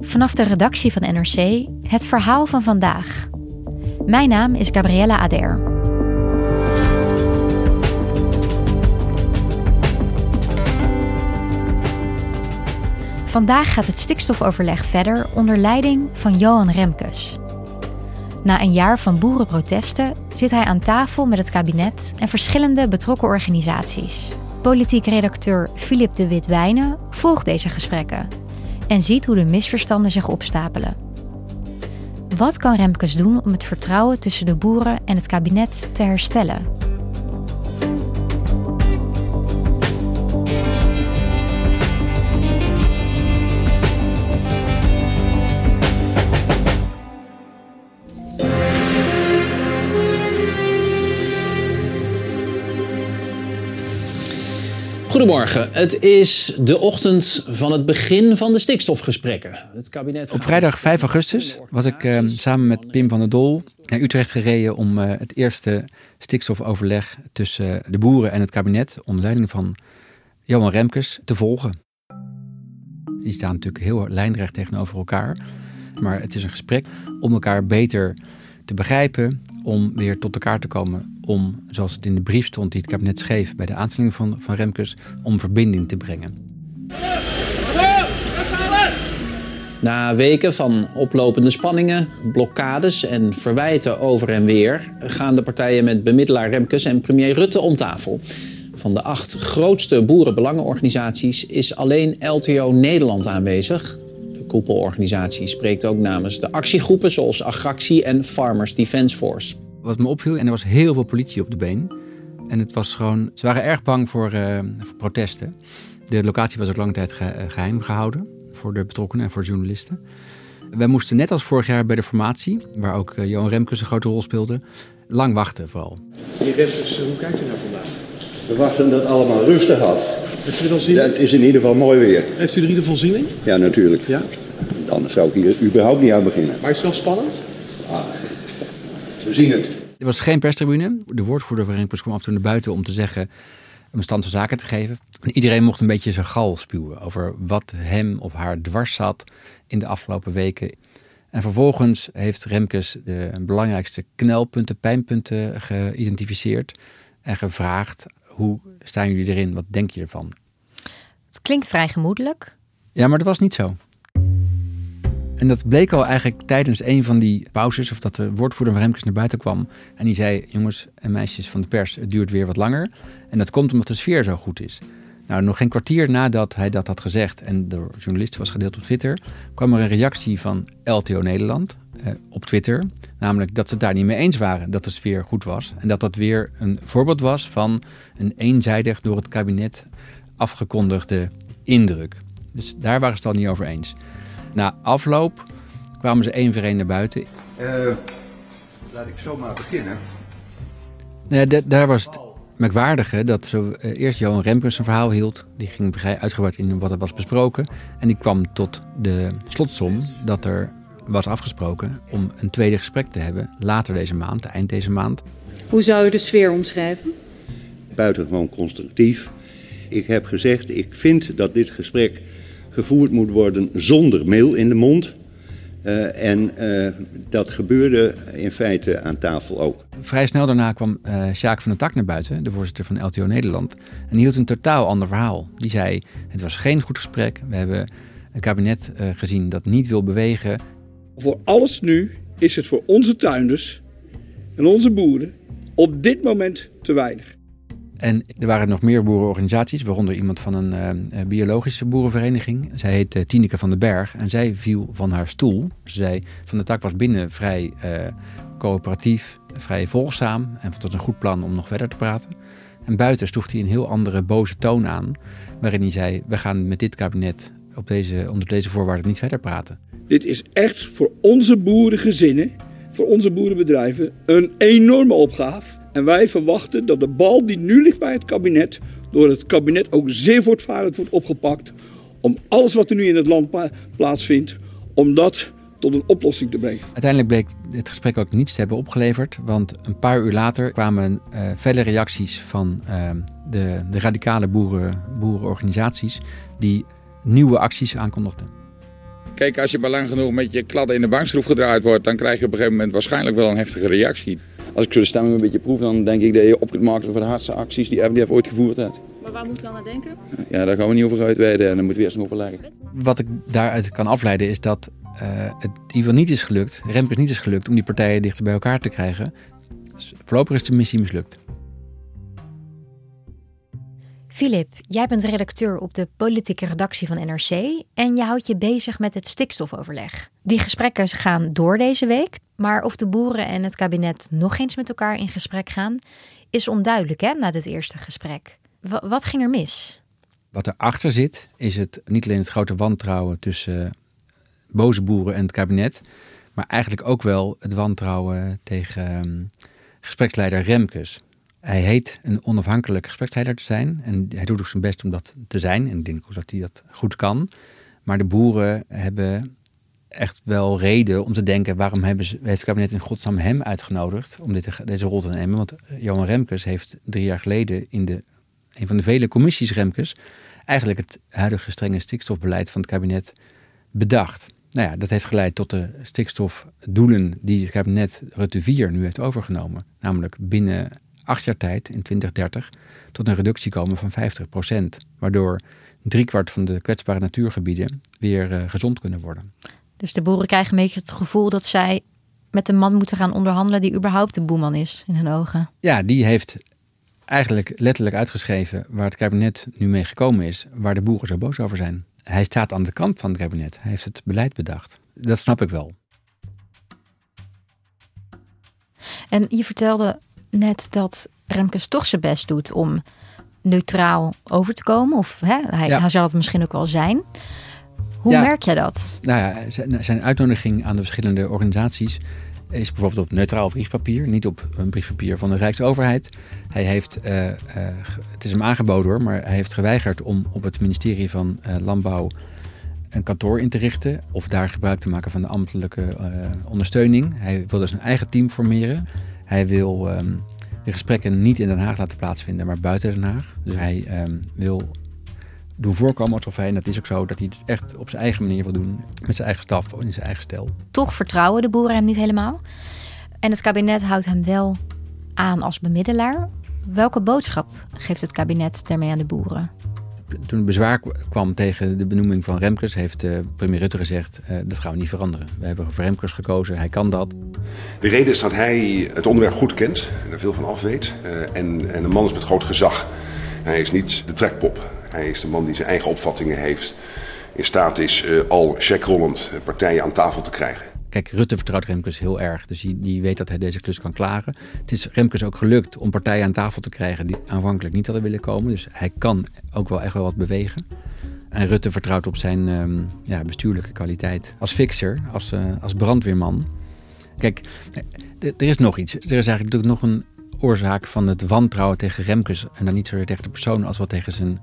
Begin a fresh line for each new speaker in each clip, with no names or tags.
Vanaf de redactie van NRC het verhaal van vandaag. Mijn naam is Gabriella Ader. Vandaag gaat het stikstofoverleg verder onder leiding van Johan Remkes. Na een jaar van boerenprotesten zit hij aan tafel met het kabinet en verschillende betrokken organisaties. Politiek redacteur Filip de Wit-Wijnen volgt deze gesprekken en ziet hoe de misverstanden zich opstapelen. Wat kan Remkes doen om het vertrouwen tussen de boeren en het kabinet te herstellen?
Goedemorgen. Het is de ochtend van het begin van de stikstofgesprekken. Het kabinet
Op vrijdag 5 augustus was ik uh, samen met Pim van der Dol naar Utrecht gereden om uh, het eerste stikstofoverleg tussen de boeren en het kabinet onder leiding van Johan Remkes te volgen. Die staan natuurlijk heel lijnrecht tegenover elkaar, maar het is een gesprek om elkaar beter te begrijpen, om weer tot elkaar te komen. Om, zoals het in de brief stond die het kabinet schreef bij de aanstelling van, van Remkes, om verbinding te brengen.
Na weken van oplopende spanningen, blokkades en verwijten over en weer gaan de partijen met bemiddelaar Remkes en premier Rutte om tafel. Van de acht grootste boerenbelangenorganisaties is alleen LTO Nederland aanwezig. De koepelorganisatie spreekt ook namens de actiegroepen zoals Agractie en Farmers Defence Force.
Wat me opviel, en er was heel veel politie op de been. En het was gewoon, ze waren erg bang voor, uh, voor protesten. De locatie was ook lange tijd ge geheim gehouden voor de betrokkenen en voor de journalisten. Wij moesten net als vorig jaar bij de formatie, waar ook uh, Johan Remkes een grote rol speelde, lang wachten vooral.
Meneer Remkes, hoe kijkt u naar vandaag?
We wachten dat allemaal rustig af.
Heeft u er al zin in?
Het is in ieder geval mooi weer.
Heeft u er in ieder geval zin in?
Ja, natuurlijk.
Ja?
Dan zou ik hier überhaupt niet aan beginnen.
Maar is het wel spannend?
Zien het.
Er was geen perstribune. De woordvoerder van Remkes kwam af en toe naar buiten om te zeggen een stand van zaken te geven. En iedereen mocht een beetje zijn gal spuwen over wat hem of haar dwars zat in de afgelopen weken. En vervolgens heeft Remkes de belangrijkste knelpunten, pijnpunten geïdentificeerd en gevraagd: hoe staan jullie erin? Wat denk je ervan?
Het klinkt vrij gemoedelijk.
Ja, maar dat was niet zo. En dat bleek al eigenlijk tijdens een van die pauzes, of dat de woordvoerder van Remkes naar buiten kwam. En die zei: Jongens en meisjes van de pers, het duurt weer wat langer. En dat komt omdat de sfeer zo goed is. Nou, nog geen kwartier nadat hij dat had gezegd en door journalisten was gedeeld op Twitter, kwam er een reactie van LTO Nederland eh, op Twitter. Namelijk dat ze het daar niet mee eens waren dat de sfeer goed was. En dat dat weer een voorbeeld was van een eenzijdig door het kabinet afgekondigde indruk. Dus daar waren ze het al niet over eens. Na afloop kwamen ze één voor één naar buiten.
Uh, laat ik zomaar beginnen.
Nee, daar was het merkwaardige dat zo, uh, eerst Johan Rempers een verhaal hield. Die ging vrij uitgebreid in wat er was besproken. En die kwam tot de slotsom dat er was afgesproken om een tweede gesprek te hebben later deze maand, eind deze maand.
Hoe zou u de sfeer omschrijven?
Buitengewoon constructief. Ik heb gezegd, ik vind dat dit gesprek gevoerd moet worden zonder mail in de mond. Uh, en uh, dat gebeurde in feite aan tafel ook.
Vrij snel daarna kwam uh, Sjaak van den Tak naar buiten, de voorzitter van LTO Nederland. En die hield een totaal ander verhaal. Die zei, het was geen goed gesprek. We hebben een kabinet gezien dat niet wil bewegen.
Voor alles nu is het voor onze tuinders en onze boeren op dit moment te weinig.
En er waren nog meer boerenorganisaties, waaronder iemand van een uh, biologische boerenvereniging. Zij heet uh, Tineke van den Berg en zij viel van haar stoel. Zei, Van de Tak was binnen vrij uh, coöperatief, vrij volgzaam en vond het een goed plan om nog verder te praten. En buiten sloeg hij een heel andere boze toon aan, waarin hij zei: We gaan met dit kabinet op deze, onder deze voorwaarden niet verder praten.
Dit is echt voor onze boerengezinnen, voor onze boerenbedrijven, een enorme opgave. En wij verwachten dat de bal die nu ligt bij het kabinet, door het kabinet ook zeer voortvarend wordt opgepakt. Om alles wat er nu in het land plaatsvindt, om dat tot een oplossing te brengen.
Uiteindelijk bleek dit gesprek ook niets te hebben opgeleverd. Want een paar uur later kwamen uh, felle reacties van uh, de, de radicale boeren, boerenorganisaties. die nieuwe acties aankondigden.
Kijk, als je maar lang genoeg met je kladden in de bankschroef gedraaid wordt, dan krijg je op een gegeven moment waarschijnlijk wel een heftige reactie.
Als ik zo de stemming een beetje proef, dan denk ik dat je op kunt maken voor de hardste acties die FDF ooit gevoerd heeft.
Maar waar moet je dan aan denken?
Ja, daar gaan we niet over uitweiden en dan moeten we eerst nog overleggen.
Wat ik daaruit kan afleiden is dat uh, het in ieder geval niet is gelukt, Remkes niet is gelukt om die partijen dichter bij elkaar te krijgen. Dus voorlopig is de missie mislukt.
Filip, jij bent redacteur op de politieke redactie van NRC en je houdt je bezig met het stikstofoverleg. Die gesprekken gaan door deze week, maar of de boeren en het kabinet nog eens met elkaar in gesprek gaan, is onduidelijk hè, na dit eerste gesprek. Wat ging er mis?
Wat erachter zit, is het niet alleen het grote wantrouwen tussen boze boeren en het kabinet, maar eigenlijk ook wel het wantrouwen tegen um, gespreksleider Remkes. Hij heet een onafhankelijk gespreksleider te zijn. En hij doet ook zijn best om dat te zijn. En ik denk ook dat hij dat goed kan. Maar de boeren hebben echt wel reden om te denken... waarom hebben ze, heeft het kabinet in godsnaam hem uitgenodigd... om dit, deze rol te nemen. Want Johan Remkes heeft drie jaar geleden... in de, een van de vele commissies Remkes... eigenlijk het huidige strenge stikstofbeleid van het kabinet bedacht. Nou ja, dat heeft geleid tot de stikstofdoelen die het kabinet Rutte 4 nu heeft overgenomen. Namelijk binnen acht jaar tijd, in 2030, tot een reductie komen van 50% Waardoor driekwart van de kwetsbare natuurgebieden weer uh, gezond kunnen worden.
Dus de boeren krijgen een beetje het gevoel dat zij met een man moeten gaan onderhandelen die überhaupt de boeman is in hun ogen.
Ja, die heeft eigenlijk letterlijk uitgeschreven waar het kabinet nu mee gekomen is, waar de boeren zo boos over zijn. Hij staat aan de kant van het kabinet. Hij heeft het beleid bedacht. Dat snap ik wel.
En je vertelde net dat Remkes toch zijn best doet om neutraal over te komen. Of hè, hij, hij zal het misschien ook wel zijn. Hoe merk je dat?
Nou ja, zijn, zijn uitnodiging aan de verschillende organisaties is bijvoorbeeld op neutraal briefpapier, niet op een briefpapier van de Rijksoverheid. Hij heeft, uh, uh, het is hem aangeboden hoor, maar hij heeft geweigerd om op het ministerie van uh, Landbouw een kantoor in te richten of daar gebruik te maken van de ambtelijke ondersteuning. Hij wil dus een eigen team formeren. Hij wil um, de gesprekken niet in Den Haag laten plaatsvinden, maar buiten Den Haag. Dus hij um, wil doen voorkomen alsof hij, en dat is ook zo, dat hij het echt op zijn eigen manier wil doen. Met zijn eigen staf, in zijn eigen stijl.
Toch vertrouwen de boeren hem niet helemaal. En het kabinet houdt hem wel aan als bemiddelaar. Welke boodschap geeft het kabinet daarmee aan de boeren?
Toen het bezwaar kwam tegen de benoeming van Remkes, heeft uh, premier Rutte gezegd: uh, dat gaan we niet veranderen. We hebben voor Remkes gekozen, hij kan dat.
De reden is dat hij het onderwerp goed kent en er veel van af weet. Uh, en, en een man is met groot gezag. Hij is niet de trekpop. Hij is de man die zijn eigen opvattingen heeft. In staat is al checkrollend partijen aan tafel te krijgen.
Kijk, Rutte vertrouwt Remkes heel erg. Dus die, die weet dat hij deze klus kan klagen. Het is Remkes ook gelukt om partijen aan tafel te krijgen die aanvankelijk niet hadden willen komen. Dus hij kan ook wel echt wel wat bewegen. En Rutte vertrouwt op zijn um, ja, bestuurlijke kwaliteit als fixer, als, uh, als brandweerman. Kijk, er is nog iets. Er is eigenlijk nog een oorzaak van het wantrouwen tegen Remkes. En dan niet zozeer tegen de persoon als wel tegen zijn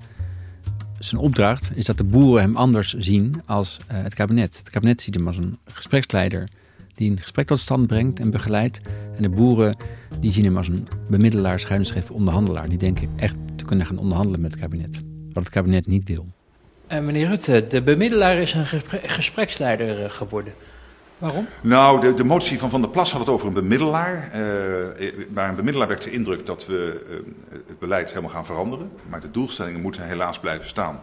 zijn opdracht is dat de boeren hem anders zien als uh, het kabinet. Het kabinet ziet hem als een gespreksleider die een gesprek tot stand brengt en begeleidt. En de boeren die zien hem als een bemiddelaar, schuinschrift, onderhandelaar. Die denken echt te kunnen gaan onderhandelen met het kabinet. Wat het kabinet niet wil.
Uh, meneer Rutte, de bemiddelaar is een gespreksleider uh, geworden. Waarom?
Nou, de, de, motie van Van der Plas had het over een bemiddelaar. Uh, maar een bemiddelaar wekt de indruk dat we uh, het beleid helemaal gaan veranderen. Maar de doelstellingen moeten helaas blijven staan.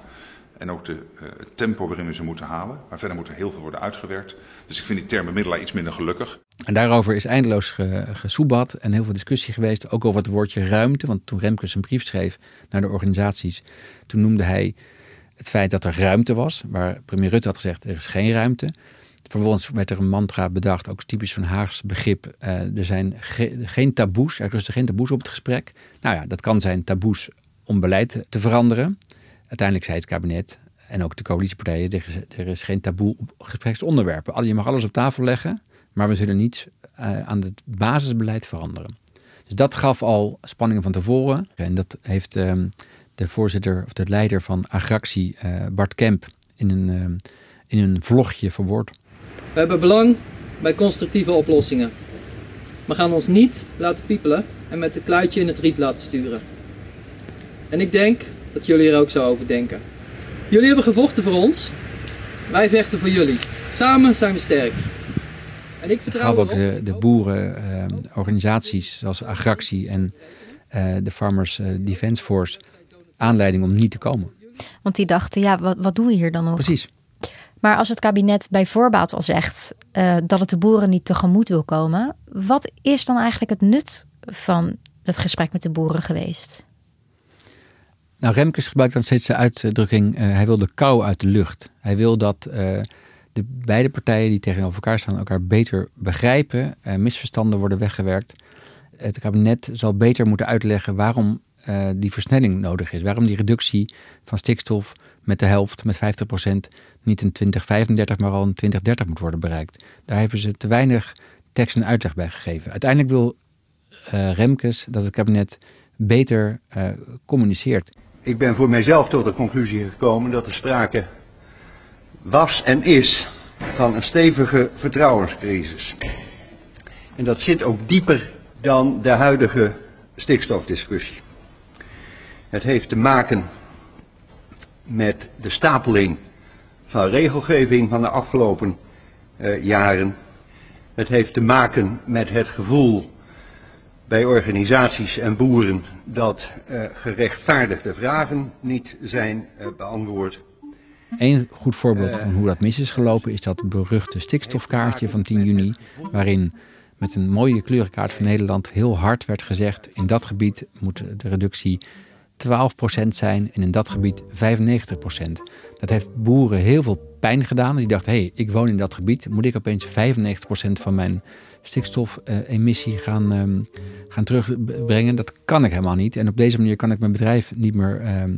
En ook de, uh, het tempo waarin we ze moeten halen. Maar verder moet er heel veel worden uitgewerkt. Dus ik vind die term bemiddelaar iets minder gelukkig.
En daarover is eindeloos ge, gesoebat en heel veel discussie geweest. Ook over het woordje ruimte. Want toen Remkes een brief schreef naar de organisaties, toen noemde hij het feit dat er ruimte was. Waar premier Rutte had gezegd, er is geen ruimte. Vervolgens werd er een mantra bedacht, ook typisch van Haags begrip. Uh, er zijn ge geen taboes, er rusten geen taboes op het gesprek. Nou ja, dat kan zijn taboes om beleid te veranderen. Uiteindelijk zei het kabinet en ook de coalitiepartijen, er is, geen taboe op gespreksonderwerpen. Je mag alles op tafel leggen, maar we zullen niet uh, aan het basisbeleid veranderen. Dus dat gaf al spanningen van tevoren. En dat heeft uh, de voorzitter of de leider van Agractie, uh, Bart Kemp, in een, uh, in een vlogje verwoord.
We hebben belang bij constructieve oplossingen. We gaan ons niet laten piepelen en met een kluitje in het riet laten sturen. En ik denk dat jullie er ook zo over denken. Jullie hebben gevochten voor ons. Wij vechten voor jullie. Samen zijn we sterk.
En ik vertrouw gaf ook de, de boerenorganisaties uh, zoals Agractie en uh, de Farmers uh, Defence Force aanleiding om niet te komen.
Want die dachten, ja, wat, wat doen we hier dan nog?
Precies.
Maar als het kabinet bij voorbaat al zegt uh, dat het de boeren niet tegemoet wil komen, wat is dan eigenlijk het nut van het gesprek met de boeren geweest?
Nou, Remkes gebruikt dan steeds de uitdrukking: uh, hij wil de kou uit de lucht. Hij wil dat uh, de beide partijen die tegenover elkaar staan elkaar beter begrijpen, misverstanden worden weggewerkt. Het kabinet zal beter moeten uitleggen waarom die versnelling nodig is, waarom die reductie van stikstof met de helft, met 50%, niet in 2035, maar al in 2030 moet worden bereikt. Daar hebben ze te weinig tekst en uitleg bij gegeven. Uiteindelijk wil uh, Remkes dat het kabinet beter uh, communiceert.
Ik ben voor mijzelf tot de conclusie gekomen dat er sprake was en is van een stevige vertrouwenscrisis. En dat zit ook dieper dan de huidige stikstofdiscussie. Het heeft te maken met de stapeling van regelgeving van de afgelopen uh, jaren. Het heeft te maken met het gevoel bij organisaties en boeren dat uh, gerechtvaardigde vragen niet zijn uh, beantwoord.
Een goed voorbeeld van hoe dat mis is gelopen is dat beruchte stikstofkaartje van 10 juni, waarin met een mooie kleurenkaart van Nederland heel hard werd gezegd: in dat gebied moet de reductie 12% zijn en in dat gebied 95%. Dat heeft boeren heel veel pijn gedaan. Die dachten, hé, hey, ik woon in dat gebied. Moet ik opeens 95% van mijn stikstofemissie gaan, um, gaan terugbrengen? Dat kan ik helemaal niet. En op deze manier kan ik mijn bedrijf niet meer, um,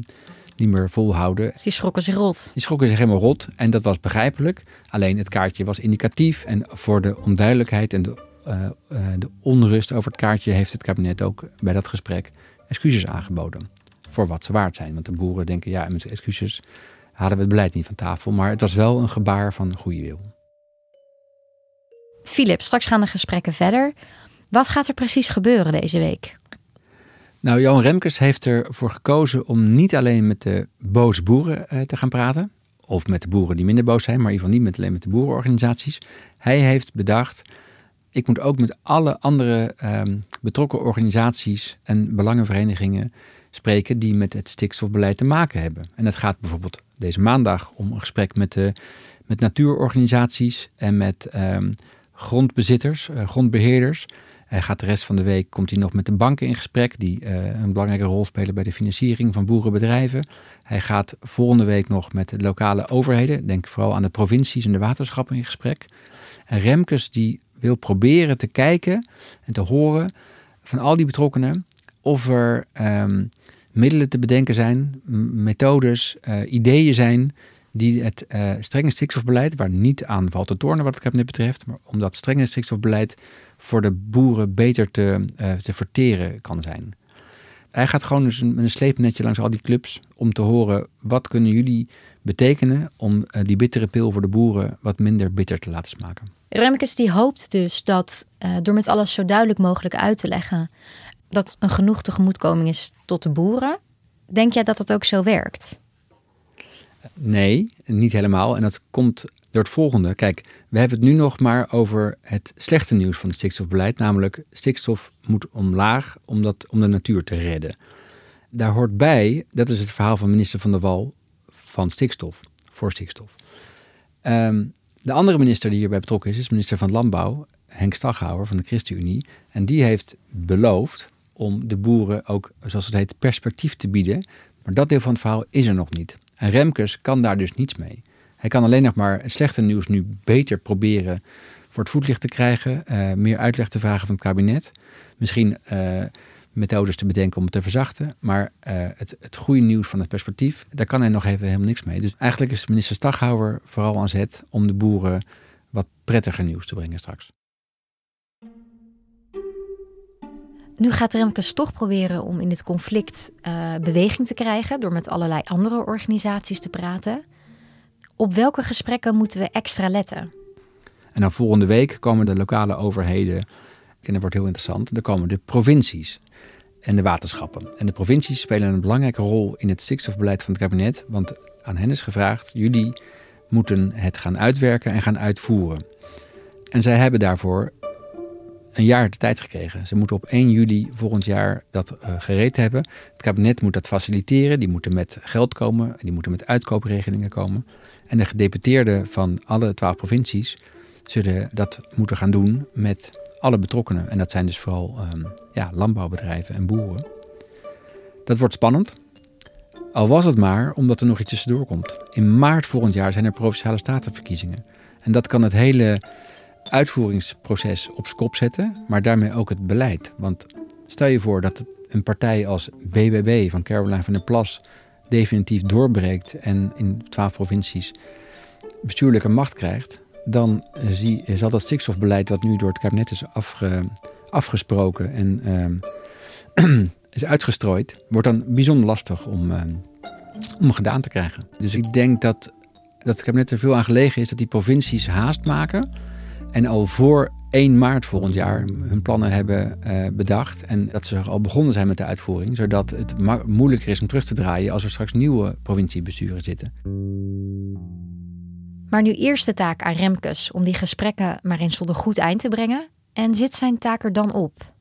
niet meer volhouden.
Dus die schrokken zich rot.
Die schrokken zich helemaal rot. En dat was begrijpelijk. Alleen het kaartje was indicatief. En voor de onduidelijkheid en de, uh, uh, de onrust over het kaartje heeft het kabinet ook bij dat gesprek excuses aangeboden voor wat ze waard zijn. Want de boeren denken, ja, met excuses hadden we het beleid niet van tafel. Maar het was wel een gebaar van goede wil.
Filip, straks gaan de gesprekken verder. Wat gaat er precies gebeuren deze week?
Nou, Johan Remkes heeft ervoor gekozen om niet alleen met de boze boeren uh, te gaan praten. Of met de boeren die minder boos zijn, maar in ieder geval niet met alleen met de boerenorganisaties. Hij heeft bedacht, ik moet ook met alle andere um, betrokken organisaties en belangenverenigingen spreken die met het stikstofbeleid te maken hebben. En het gaat bijvoorbeeld deze maandag om een gesprek met, de, met natuurorganisaties en met um, grondbezitters, uh, grondbeheerders. Hij gaat de rest van de week komt hij nog met de banken in gesprek, die uh, een belangrijke rol spelen bij de financiering van boerenbedrijven. Hij gaat volgende week nog met de lokale overheden, denk vooral aan de provincies en de waterschappen in gesprek. En Remkes die wil proberen te kijken en te horen van al die betrokkenen of er um, middelen te bedenken zijn, methodes, uh, ideeën zijn die het uh, strenge stikstofbeleid, waar niet aan valt te tornen wat het kabinet betreft, maar om dat strenge stikstofbeleid voor de boeren beter te, uh, te verteren kan zijn. Hij gaat gewoon dus met een sleepnetje langs al die clubs om te horen wat kunnen jullie betekenen om die bittere pil voor de boeren wat minder bitter te laten smaken.
Remkes die hoopt dus dat door met alles zo duidelijk mogelijk uit te leggen dat een genoeg tegemoetkoming is tot de boeren. Denk jij dat dat ook zo werkt?
Nee, niet helemaal. En dat komt door het volgende. Kijk, we hebben het nu nog maar over het slechte nieuws van het stikstofbeleid. Namelijk, stikstof moet omlaag om, dat, om de natuur te redden. Daar hoort bij, dat is het verhaal van minister Van der Wal van stikstof, voor stikstof. Um, de andere minister die hierbij betrokken is, is minister van Landbouw, Henk Staghouwer van de ChristenUnie. En die heeft beloofd om de boeren ook, zoals het heet, perspectief te bieden. Maar dat deel van het verhaal is er nog niet. En Remkes kan daar dus niets mee. Hij kan alleen nog maar het slechte nieuws nu beter proberen voor het voetlicht te krijgen. Uh, meer uitleg te vragen van het kabinet. Misschien uh, methodes te bedenken om het te verzachten. Maar uh, het, het goede nieuws van het perspectief, daar kan hij nog even helemaal niks mee. Dus eigenlijk is minister Staghouwer vooral aan zet om de boeren wat prettiger nieuws te brengen straks.
Nu gaat Remkes toch proberen om in dit conflict uh, beweging te krijgen door met allerlei andere organisaties te praten. Op welke gesprekken moeten we extra letten?
En dan volgende week komen de lokale overheden, en dat wordt heel interessant, dan komen de provincies en de waterschappen. En de provincies spelen een belangrijke rol in het stikstofbeleid van het kabinet, want aan hen is gevraagd, jullie moeten het gaan uitwerken en gaan uitvoeren. En zij hebben daarvoor een jaar de tijd gekregen. Ze moeten op 1 juli volgend jaar dat uh, gereed hebben. Het kabinet moet dat faciliteren. Die moeten met geld komen. Die moeten met uitkoopregelingen komen. En de gedeputeerden van alle twaalf provincies zullen dat moeten gaan doen met alle betrokkenen. En dat zijn dus vooral um, ja, landbouwbedrijven en boeren. Dat wordt spannend. Al was het maar omdat er nog iets tussendoor komt. In maart volgend jaar zijn er provinciale statenverkiezingen. En dat kan het hele uitvoeringsproces op kop zetten, maar daarmee ook het beleid. Want stel je voor dat een partij als BBB van Caroline van der Plas definitief doorbreekt en in twaalf provincies bestuurlijke macht krijgt, dan zie, zal dat stikstofbeleid dat nu door het kabinet is afge, afgesproken en uh, is uitgestrooid, wordt dan bijzonder lastig om, uh, om gedaan te krijgen. Dus ik denk dat, dat het kabinet er veel aan gelegen is dat die provincies haast maken en al voor 1 maart volgend jaar hun plannen hebben uh, bedacht. En dat ze al begonnen zijn met de uitvoering. Zodat het moeilijker is om terug te draaien als er straks nieuwe provinciebesturen zitten.
Maar nu eerst de taak aan Remkes om die gesprekken maar eens tot een goed eind te brengen. En zit zijn taak er dan op?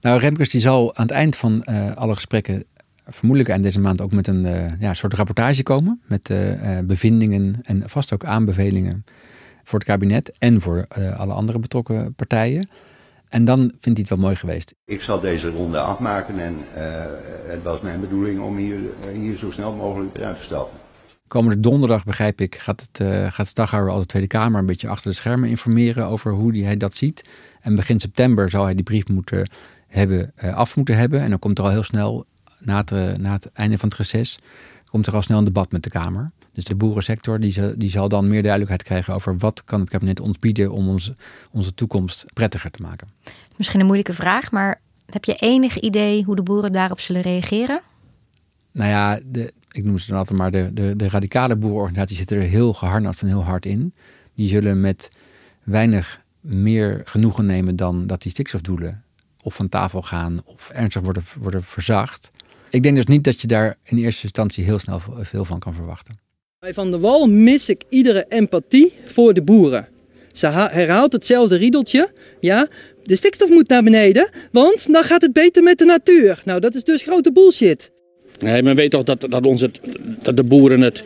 Nou, Remkes die zal aan het eind van uh, alle gesprekken vermoedelijk eind deze maand ook met een uh, ja, soort rapportage komen. Met bevindingen en vast ook aanbevelingen voor het kabinet en voor uh, alle andere betrokken partijen. En dan vindt hij het wel mooi geweest.
Ik zal deze ronde afmaken en uh, het was mijn bedoeling om hier, hier zo snel mogelijk eruit te stappen.
Komende donderdag, begrijp ik, gaat, het, uh, gaat Staghouwer al de Tweede Kamer een beetje achter de schermen informeren over hoe hij dat ziet. En begin september zal hij die brief moeten hebben, af moeten hebben. En dan komt er al heel snel, na het, na het einde van het reces, komt er al snel een debat met de Kamer. Dus de boerensector die, zal, die zal dan meer duidelijkheid krijgen over wat kan het kabinet ons bieden om ons, onze toekomst prettiger te maken.
Misschien een moeilijke vraag, maar heb je enig idee hoe de boeren daarop zullen reageren?
Nou ja, de, ik noem ze dan altijd maar de, de, de radicale boerenorganisaties zitten er heel geharnast en heel hard in. Die zullen met weinig meer genoegen nemen dan dat die stikstofdoelen of van tafel gaan of ernstig worden, worden verzacht. Ik denk dus niet dat je daar in eerste instantie heel snel veel van kan verwachten.
Bij Van der Wal mis ik iedere empathie voor de boeren. Ze herhaalt hetzelfde riedeltje. Ja, de stikstof moet naar beneden, want dan gaat het beter met de natuur. Nou, dat is dus grote bullshit.
Nee, men weet toch dat, dat, ons het, dat de boeren het,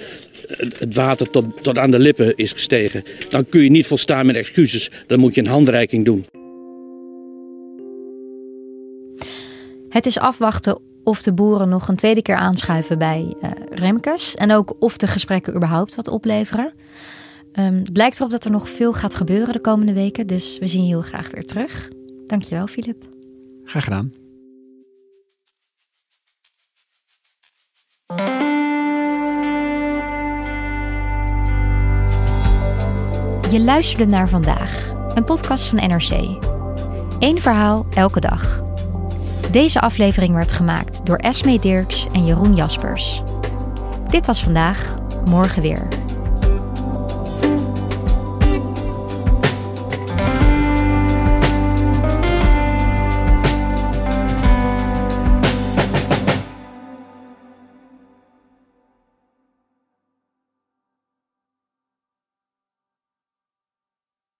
het water tot, tot aan de lippen is gestegen. Dan kun je niet volstaan met excuses. Dan moet je een handreiking doen.
Het is afwachten of de boeren nog een tweede keer aanschuiven bij uh, Remkes. En ook of de gesprekken überhaupt wat opleveren. Um, het lijkt erop dat er nog veel gaat gebeuren de komende weken. Dus we zien je heel graag weer terug. Dankjewel, Filip.
Graag gedaan.
Je luisterde naar vandaag, een podcast van NRC. Eén verhaal elke dag. Deze aflevering werd gemaakt door Esme Dirks en Jeroen Jaspers. Dit was vandaag, morgen weer.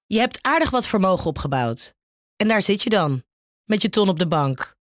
Je hebt aardig wat vermogen opgebouwd. En daar zit je dan, met je ton op de bank.